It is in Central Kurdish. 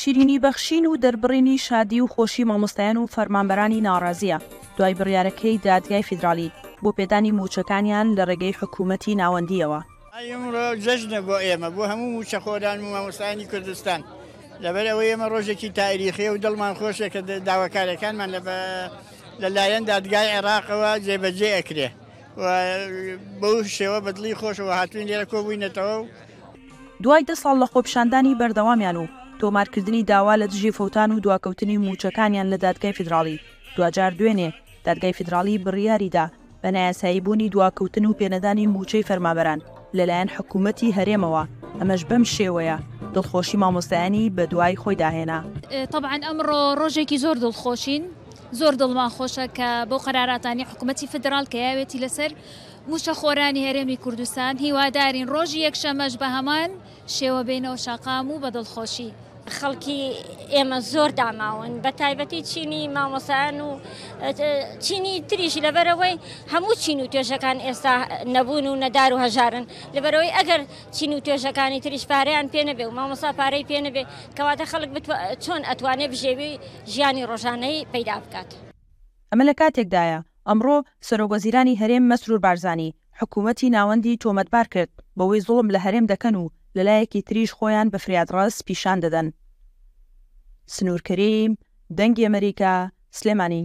شیرینی بەخشین و دەربڕینی شادی و خۆشی مامۆستایان و فەرمانبەرانی ناڕازییە دوای بڕیارەکەی دادگای فیدراڵی بۆ پێدانی مووچەکانیان لە ڕێگەی حکوومەتی ناوەندییەوە. ئەمڕۆ جەژنە بۆ ئێمە، بۆ هەموو مووچەخۆران و مامۆستایانی کوردستان، لەبەر ئەوەی ئێمە ڕۆژێکی تاریخییە و دڵمان خۆشە کە داواکارییەکانمان لە لە لایەن دادگای عێراقەوە جێبەجێ ئەکرێ. و بەو شێوە بە دڵی خۆشەوە هاتووین لێرە کۆ بووینەتەوە و. دوای دە ساڵ لە خۆپیشاندانی بەردەوامیان و تۆمارکردنی داوا لە دژی فەوتان و دواکەوتنی مووچەکانیان لە دادگای فیدراڵی، دواجار دوێنێ دادگای فیدراڵی بڕیاری دا بە نایاسایی بوونی دواکەوتن و پێنەدانی مووچەی فەرمابەران لە لایەن حکوومەتی هەرێمەوە، ئەمەش بەم شێوەیە دڵخۆشی مامۆستایانی بە دوای خۆیدا هێنا. تەبعەن ئەمڕۆ ڕۆژێکی زۆر دڵخۆشین. زۆر دڵمان خۆشە کە بەو قەراراتانەی حکومەتی فیدڕاڵ کە یاوێتی لەسەر مووچەخۆرانی هەرێمی کوردستان، هیوادارین ڕۆژی یەکشەمەش بە هەمان شێوە بێینەوە شەقام و بە دڵخۆشی. خەڵکی ئێمە زۆر داماون بە تایبەتی چینی مامۆستایان و چینی تریش لەبەرەوەی هەموو چین و توێژەکان ئێستا نەبوون و نەدار و هەژارن لەبەرەوەی ئەگەر چین و توێژەکانی تریش پارەیان پێ نەبێ و مامۆسا پارەی پێ نەبێ کەواتە خەڵک چۆن ئەتوانێ بژێوی ژیانی ڕۆژانەی پەیدا بکات. ئەمە لە کاتێکدایە، ئەمڕۆ سەرۆک وەزیرانی هەرێم مەسرور بارزانی حکوومەتی ناوەندی تۆمەتبار کرد بەوەی زوڵم لە هەرێم دەکەن و لە لایەکی تریش خۆیان بە فریادڕەس پیشان دەدەن. سنوور کەریم، دەنگی ئەمەریکا، سلێمانی.